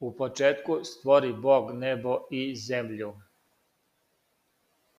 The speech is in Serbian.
U početku stvori Bog nebo i zemlju.